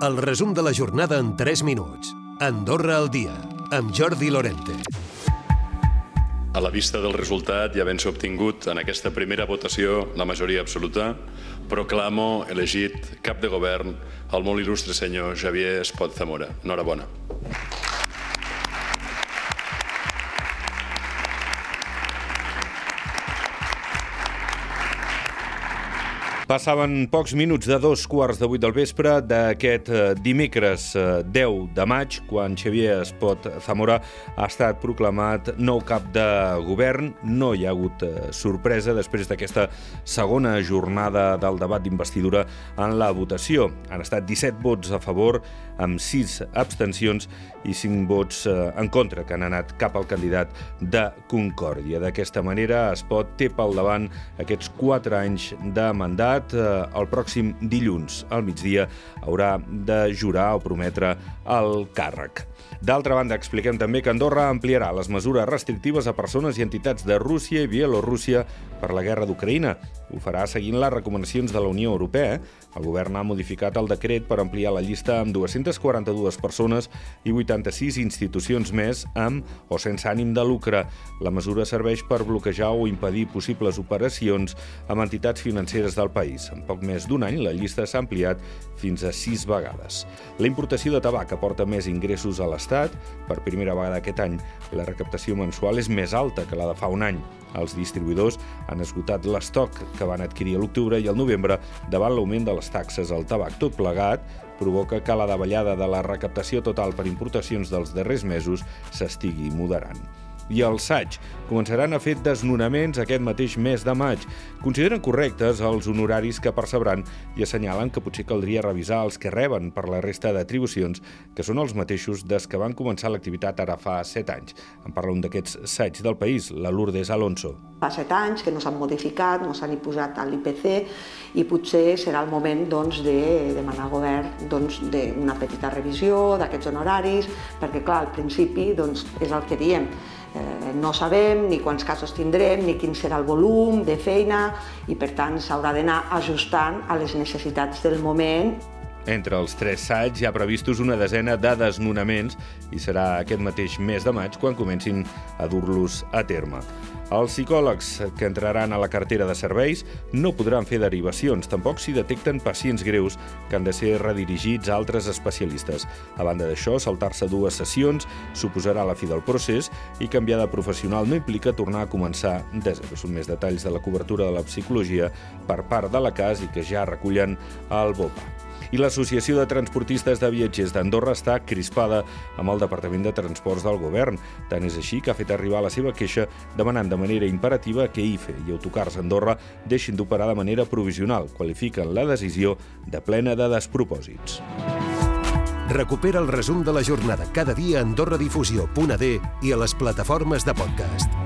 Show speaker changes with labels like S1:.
S1: El resum de la jornada en 3 minuts. Andorra al dia, amb Jordi Lorente.
S2: A la vista del resultat i havent-se obtingut en aquesta primera votació la majoria absoluta, proclamo elegit cap de govern el molt il·lustre senyor Javier Espot Zamora. Enhorabona.
S3: Passaven pocs minuts de dos quarts de vuit del vespre d'aquest eh, dimecres 10 eh, de maig, quan Xavier Espot Zamora ha estat proclamat nou cap de govern. No hi ha hagut eh, sorpresa després d'aquesta segona jornada del debat d'investidura en la votació. Han estat 17 vots a favor, amb 6 abstencions i 5 vots en contra, que han anat cap al candidat de Concòrdia. D'aquesta manera, Espot té pel davant aquests 4 anys de mandat Estat eh, el pròxim dilluns al migdia haurà de jurar o prometre el càrrec. D'altra banda, expliquem també que Andorra ampliarà les mesures restrictives a persones i entitats de Rússia i Bielorússia per la guerra d'Ucraïna. Ho farà seguint les recomanacions de la Unió Europea. El govern ha modificat el decret per ampliar la llista amb 242 persones i 86 institucions més amb o sense ànim de lucre. La mesura serveix per bloquejar o impedir possibles operacions amb entitats financeres del país. En poc més d'un any, la llista s'ha ampliat fins a sis vegades. La importació de tabac aporta més ingressos a l'Estat. Per primera vegada aquest any, la recaptació mensual és més alta que la de fa un any. Els distribuïdors han esgotat l'estoc que van adquirir a l'octubre i al novembre davant l'augment de les taxes al tabac. Tot plegat provoca que la davallada de la recaptació total per importacions dels darrers mesos s'estigui moderant i el SAIG començaran a fer desnonaments aquest mateix mes de maig. Consideren correctes els honoraris que percebran i assenyalen que potser caldria revisar els que reben per la resta d'atribucions, que són els mateixos des que van començar l'activitat ara fa 7 anys. En parla un d'aquests SAIG del país, la Lourdes Alonso.
S4: Fa 7 anys que no s'han modificat, no s'han imposat a l'IPC i potser serà el moment doncs, de demanar al govern doncs, una petita revisió d'aquests honoraris, perquè clar, al principi doncs, és el que diem, Eh, no sabem ni quants casos tindrem, ni quin serà el volum de feina i per tant s'haurà d'anar ajustant a les necessitats del moment
S3: entre els tres SAIG hi ha previstos una desena de desnonaments i serà aquest mateix mes de maig quan comencin a dur-los a terme. Els psicòlegs que entraran a la cartera de serveis no podran fer derivacions, tampoc si detecten pacients greus que han de ser redirigits a altres especialistes. A banda d'això, saltar-se dues sessions suposarà la fi del procés i canviar de professional no implica tornar a començar de zero. Són més detalls de la cobertura de la psicologia per part de la CAS i que ja recullen al BOPA i l'Associació de Transportistes de Viatgers d'Andorra està crispada amb el Departament de Transports del govern. Tant és així que ha fet arribar la seva queixa demanant de manera imperativa que IFE i Autocars Andorra deixin d'operar de manera provisional. Qualifiquen la decisió de plena de despropòsits.
S1: Recupera el resum de la jornada cada dia a AndorraDifusió.d i a les plataformes de podcast.